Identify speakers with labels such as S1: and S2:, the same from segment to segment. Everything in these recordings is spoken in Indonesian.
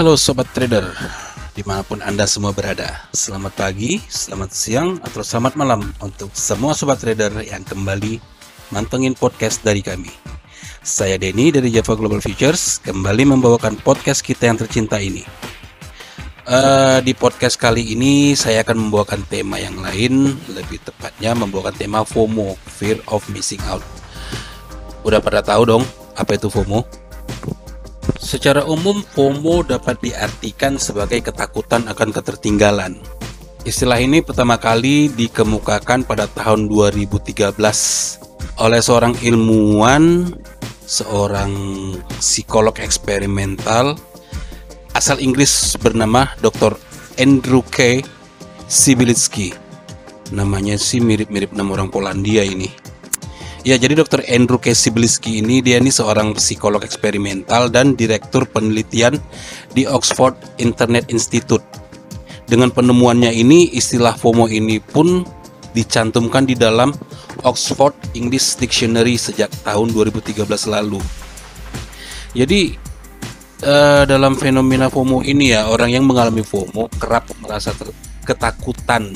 S1: Halo Sobat Trader, di mana pun Anda semua berada. Selamat pagi, selamat siang, atau selamat malam untuk semua Sobat Trader yang kembali mantengin podcast dari kami. Saya Denny dari Java Global Futures, kembali membawakan podcast kita yang tercinta ini. Uh, di podcast kali ini saya akan membawakan tema yang lain, lebih tepatnya membawakan tema FOMO, Fear of Missing Out. Udah pada tahu dong apa itu FOMO? Secara umum, FOMO dapat diartikan sebagai ketakutan akan ketertinggalan. Istilah ini pertama kali dikemukakan pada tahun 2013 oleh seorang ilmuwan, seorang psikolog eksperimental asal Inggris bernama Dr. Andrew K. Sibilitsky. Namanya sih mirip-mirip nama orang Polandia ini. Ya, jadi Dr. Andrew K. Ini dia ini seorang psikolog eksperimental dan direktur penelitian di Oxford Internet Institute. Dengan penemuannya ini, istilah FOMO ini pun dicantumkan di dalam Oxford English Dictionary sejak tahun 2013 lalu. Jadi uh, dalam fenomena FOMO ini ya, orang yang mengalami FOMO kerap merasa ketakutan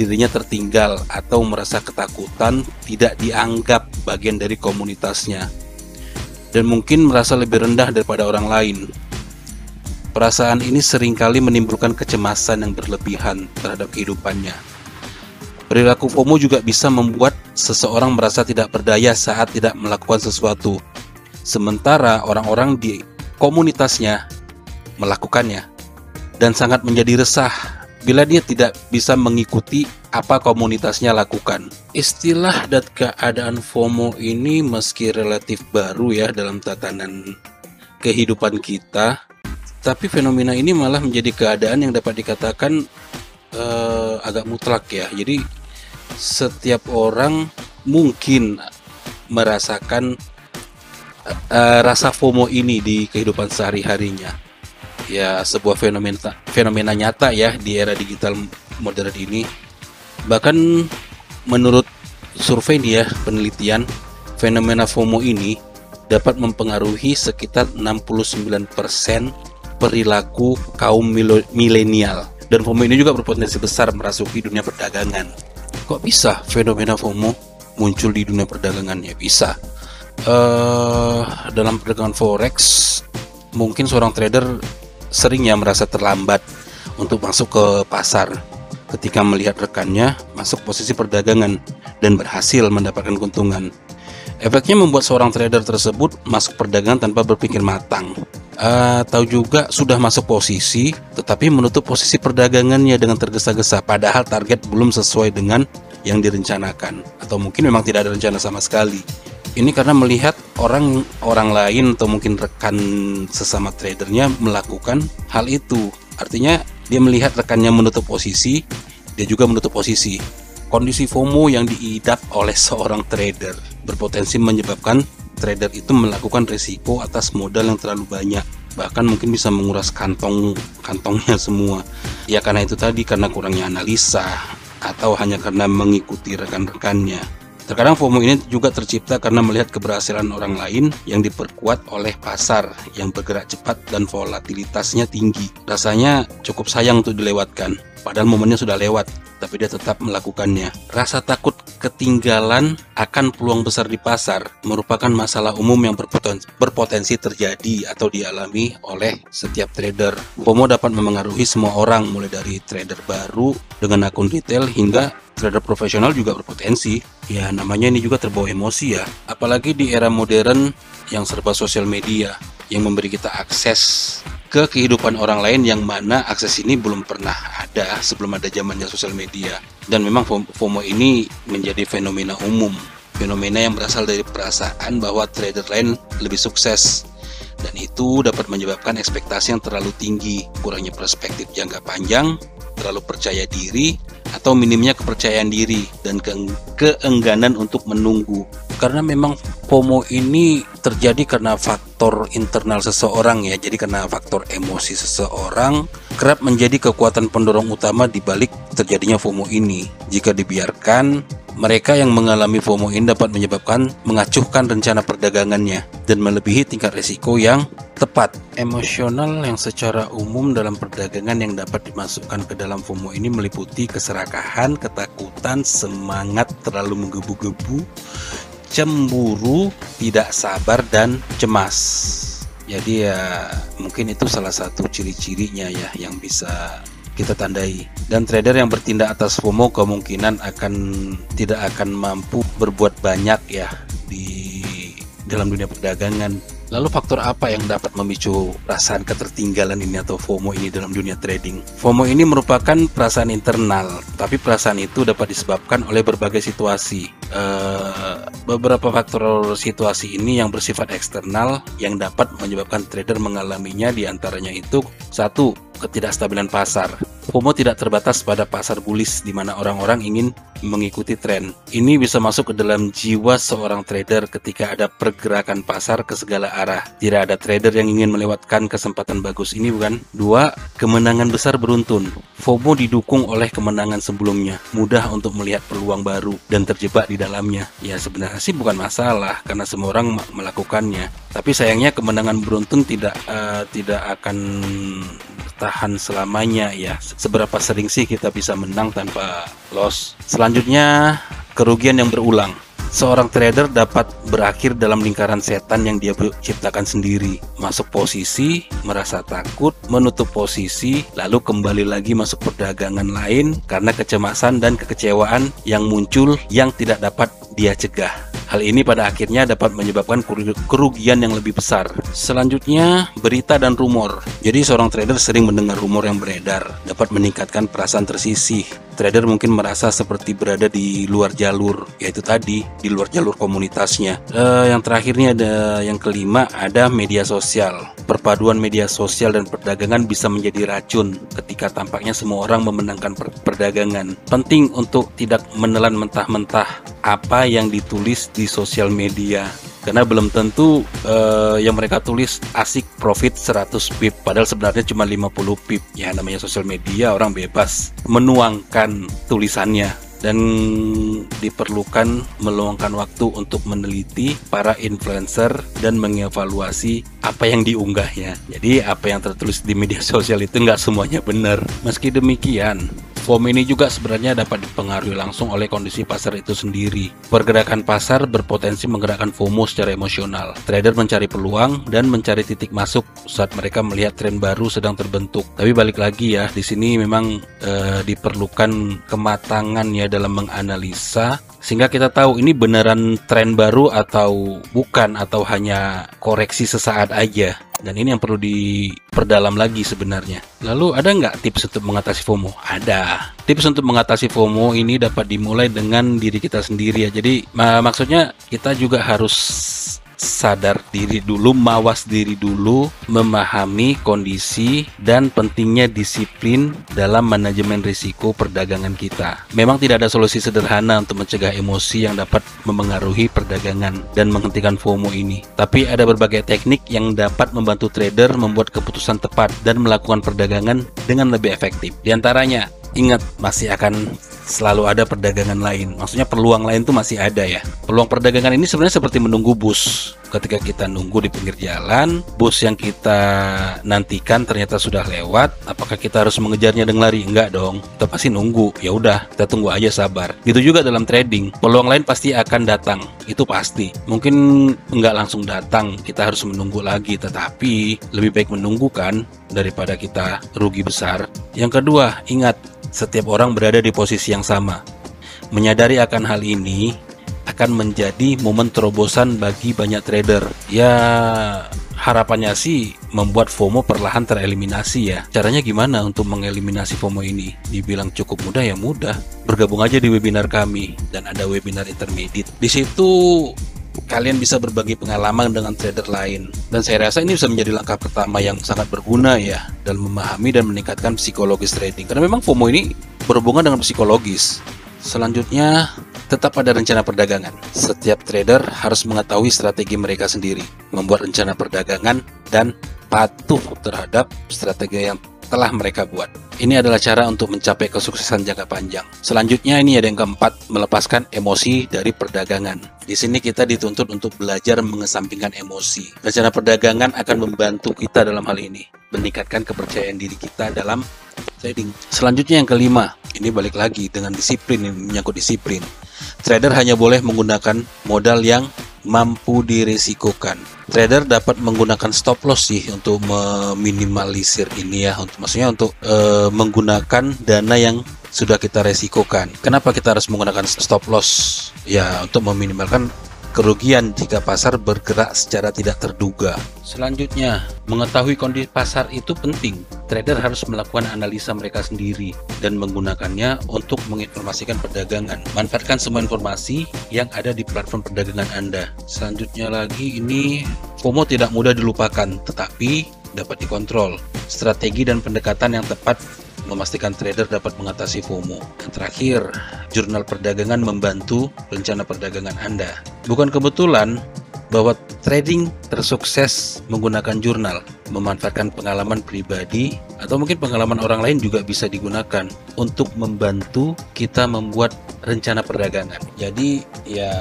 S1: dirinya tertinggal atau merasa ketakutan tidak dianggap bagian dari komunitasnya dan mungkin merasa lebih rendah daripada orang lain. Perasaan ini sering kali menimbulkan kecemasan yang berlebihan terhadap kehidupannya. Perilaku FOMO juga bisa membuat seseorang merasa tidak berdaya saat tidak melakukan sesuatu, sementara orang-orang di komunitasnya melakukannya dan sangat menjadi resah bila dia tidak bisa mengikuti apa komunitasnya lakukan. Istilah dan keadaan FOMO ini meski relatif baru ya dalam tatanan kehidupan kita, tapi fenomena ini malah menjadi keadaan yang dapat dikatakan uh, agak mutlak ya. Jadi setiap orang mungkin merasakan uh, rasa FOMO ini di kehidupan sehari-harinya ya sebuah fenomena fenomena nyata ya di era digital modern ini. Bahkan menurut survei dia penelitian fenomena FOMO ini dapat mempengaruhi sekitar 69% perilaku kaum milenial dan FOMO ini juga berpotensi besar merasuki dunia perdagangan. Kok bisa fenomena FOMO muncul di dunia perdagangan? Ya bisa. Uh, dalam perdagangan forex mungkin seorang trader seringnya merasa terlambat untuk masuk ke pasar ketika melihat rekannya masuk posisi perdagangan dan berhasil mendapatkan keuntungan. Efeknya membuat seorang trader tersebut masuk perdagangan tanpa berpikir matang. Atau juga sudah masuk posisi tetapi menutup posisi perdagangannya dengan tergesa-gesa padahal target belum sesuai dengan yang direncanakan atau mungkin memang tidak ada rencana sama sekali. Ini karena melihat orang orang lain atau mungkin rekan sesama tradernya melakukan hal itu. Artinya dia melihat rekannya menutup posisi, dia juga menutup posisi. Kondisi FOMO yang diidap oleh seorang trader berpotensi menyebabkan trader itu melakukan risiko atas modal yang terlalu banyak bahkan mungkin bisa menguras kantong kantongnya semua ya karena itu tadi karena kurangnya analisa atau hanya karena mengikuti rekan-rekannya Terkadang FOMO ini juga tercipta karena melihat keberhasilan orang lain yang diperkuat oleh pasar yang bergerak cepat dan volatilitasnya tinggi. Rasanya cukup sayang untuk dilewatkan, padahal momennya sudah lewat tapi dia tetap melakukannya. Rasa takut ketinggalan akan peluang besar di pasar merupakan masalah umum yang berpotensi, berpotensi terjadi atau dialami oleh setiap trader. FOMO dapat memengaruhi semua orang mulai dari trader baru dengan akun retail hingga trader profesional juga berpotensi. Ya namanya ini juga terbawa emosi ya. Apalagi di era modern yang serba sosial media yang memberi kita akses ke kehidupan orang lain yang mana akses ini belum pernah ada sebelum ada zamannya sosial media. Dan memang FOMO ini menjadi fenomena umum. Fenomena yang berasal dari perasaan bahwa trader lain lebih sukses. Dan itu dapat menyebabkan ekspektasi yang terlalu tinggi kurangnya perspektif jangka panjang terlalu percaya diri atau minimnya kepercayaan diri dan ke keengganan untuk menunggu karena memang FOMO ini terjadi karena faktor internal seseorang ya jadi karena faktor emosi seseorang kerap menjadi kekuatan pendorong utama di balik terjadinya FOMO ini jika dibiarkan mereka yang mengalami FOMO ini dapat menyebabkan mengacuhkan rencana perdagangannya dan melebihi tingkat risiko yang tepat. Emosional yang secara umum dalam perdagangan yang dapat dimasukkan ke dalam FOMO ini meliputi keserakahan, ketakutan, semangat terlalu menggebu-gebu, cemburu, tidak sabar, dan cemas. Jadi ya mungkin itu salah satu ciri-cirinya ya yang bisa kita tandai. Dan trader yang bertindak atas FOMO kemungkinan akan tidak akan mampu berbuat banyak ya di dalam dunia perdagangan Lalu faktor apa yang dapat memicu perasaan ketertinggalan ini atau FOMO ini dalam dunia trading? FOMO ini merupakan perasaan internal, tapi perasaan itu dapat disebabkan oleh berbagai situasi. Uh, beberapa faktor situasi ini yang bersifat eksternal yang dapat menyebabkan trader mengalaminya di antaranya itu satu ketidakstabilan pasar. FOMO tidak terbatas pada pasar bullish di mana orang-orang ingin mengikuti tren. Ini bisa masuk ke dalam jiwa seorang trader ketika ada pergerakan pasar ke segala arah. Tidak ada trader yang ingin melewatkan kesempatan bagus ini bukan? Dua, kemenangan besar beruntun. FOMO didukung oleh kemenangan sebelumnya. Mudah untuk melihat peluang baru dan terjebak di dalamnya. Ya sebenarnya sih bukan masalah karena semua orang melakukannya. Tapi sayangnya kemenangan beruntun tidak uh, tidak akan bertahan selamanya ya. Seberapa sering sih kita bisa menang tanpa loss? Selanjutnya, kerugian yang berulang. Seorang trader dapat berakhir dalam lingkaran setan yang dia ciptakan sendiri. Masuk posisi, merasa takut, menutup posisi, lalu kembali lagi masuk perdagangan lain karena kecemasan dan kekecewaan yang muncul yang tidak dapat dia cegah. Hal ini pada akhirnya dapat menyebabkan kerugian yang lebih besar. Selanjutnya, berita dan rumor. Jadi seorang trader sering mendengar rumor yang beredar, dapat meningkatkan perasaan tersisih. Trader mungkin merasa seperti berada di luar jalur, yaitu tadi di luar jalur komunitasnya. Uh, yang terakhirnya ada yang kelima ada media sosial. Perpaduan media sosial dan perdagangan bisa menjadi racun ketika tampaknya semua orang memenangkan per perdagangan. Penting untuk tidak menelan mentah-mentah apa yang ditulis di sosial media karena belum tentu uh, yang mereka tulis asik profit 100 pip padahal sebenarnya cuma 50 pip ya namanya sosial media orang bebas menuangkan tulisannya dan diperlukan meluangkan waktu untuk meneliti para influencer dan mengevaluasi apa yang diunggahnya. Jadi apa yang tertulis di media sosial itu nggak semuanya benar. Meski demikian, FOMO ini juga sebenarnya dapat dipengaruhi langsung oleh kondisi pasar itu sendiri. Pergerakan pasar berpotensi menggerakkan FOMO secara emosional. Trader mencari peluang dan mencari titik masuk saat mereka melihat tren baru sedang terbentuk. Tapi balik lagi ya, di sini memang e, diperlukan kematangan ya dalam menganalisa sehingga kita tahu ini beneran tren baru atau bukan atau hanya koreksi sesaat aja dan ini yang perlu diperdalam lagi sebenarnya. Lalu ada nggak tips untuk mengatasi FOMO? Ada. Tips untuk mengatasi FOMO ini dapat dimulai dengan diri kita sendiri ya. Jadi maksudnya kita juga harus sadar diri dulu, mawas diri dulu, memahami kondisi dan pentingnya disiplin dalam manajemen risiko perdagangan kita. Memang tidak ada solusi sederhana untuk mencegah emosi yang dapat memengaruhi perdagangan dan menghentikan FOMO ini. Tapi ada berbagai teknik yang dapat membantu trader membuat keputusan tepat dan melakukan perdagangan dengan lebih efektif. Di antaranya, ingat masih akan selalu ada perdagangan lain. Maksudnya peluang lain tuh masih ada ya. Peluang perdagangan ini sebenarnya seperti menunggu bus. Ketika kita nunggu di pinggir jalan, bus yang kita nantikan ternyata sudah lewat, apakah kita harus mengejarnya dengan lari? Enggak dong. Kita pasti nunggu. Ya udah, kita tunggu aja sabar. Gitu juga dalam trading. Peluang lain pasti akan datang. Itu pasti. Mungkin enggak langsung datang, kita harus menunggu lagi, tetapi lebih baik menunggu kan daripada kita rugi besar. Yang kedua, ingat setiap orang berada di posisi yang sama. Menyadari akan hal ini akan menjadi momen terobosan bagi banyak trader. Ya, harapannya sih membuat FOMO perlahan tereliminasi ya. Caranya gimana untuk mengeliminasi FOMO ini? Dibilang cukup mudah ya mudah. Bergabung aja di webinar kami dan ada webinar intermediate. Di situ kalian bisa berbagi pengalaman dengan trader lain. Dan saya rasa ini bisa menjadi langkah pertama yang sangat berguna ya dalam memahami dan meningkatkan psikologis trading. Karena memang FOMO ini berhubungan dengan psikologis. Selanjutnya, tetap ada rencana perdagangan. Setiap trader harus mengetahui strategi mereka sendiri, membuat rencana perdagangan, dan patuh terhadap strategi yang telah mereka buat. Ini adalah cara untuk mencapai kesuksesan jangka panjang. Selanjutnya ini ada yang keempat, melepaskan emosi dari perdagangan. Di sini kita dituntut untuk belajar mengesampingkan emosi. Rencana perdagangan akan membantu kita dalam hal ini, meningkatkan kepercayaan diri kita dalam trading. Selanjutnya yang kelima, ini balik lagi dengan disiplin, ini menyangkut disiplin. Trader hanya boleh menggunakan modal yang mampu diresikokan. Trader dapat menggunakan stop loss sih untuk meminimalisir ini ya, untuk maksudnya untuk e, menggunakan dana yang sudah kita resikokan. Kenapa kita harus menggunakan stop loss? Ya, untuk meminimalkan kerugian jika pasar bergerak secara tidak terduga. Selanjutnya, mengetahui kondisi pasar itu penting. Trader harus melakukan analisa mereka sendiri dan menggunakannya untuk menginformasikan perdagangan. Manfaatkan semua informasi yang ada di platform perdagangan Anda. Selanjutnya lagi ini FOMO tidak mudah dilupakan, tetapi dapat dikontrol. Strategi dan pendekatan yang tepat memastikan trader dapat mengatasi FOMO. Yang terakhir, jurnal perdagangan membantu rencana perdagangan Anda. Bukan kebetulan bahwa trading tersukses menggunakan jurnal, memanfaatkan pengalaman pribadi atau mungkin pengalaman orang lain juga bisa digunakan untuk membantu kita membuat rencana perdagangan. Jadi ya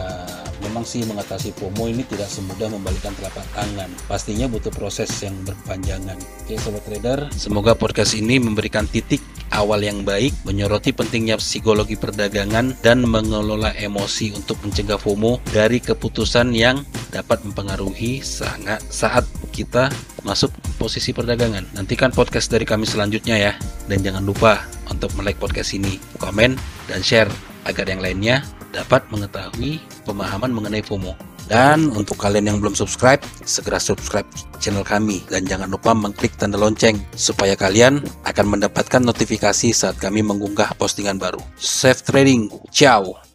S1: memang sih mengatasi FOMO ini tidak semudah membalikkan telapak tangan. Pastinya butuh proses yang berkepanjangan. Oke sobat trader, semoga podcast ini memberikan titik awal yang baik, menyoroti pentingnya psikologi perdagangan dan mengelola emosi untuk mencegah FOMO dari keputusan yang dapat mempengaruhi sangat saat kita masuk posisi perdagangan. Nantikan podcast dari kami selanjutnya ya. Dan jangan lupa untuk like podcast ini, komen, dan share agar yang lainnya dapat mengetahui pemahaman mengenai FOMO. Dan untuk kalian yang belum subscribe, segera subscribe channel kami dan jangan lupa mengklik tanda lonceng supaya kalian akan mendapatkan notifikasi saat kami mengunggah postingan baru. Safe trading, ciao.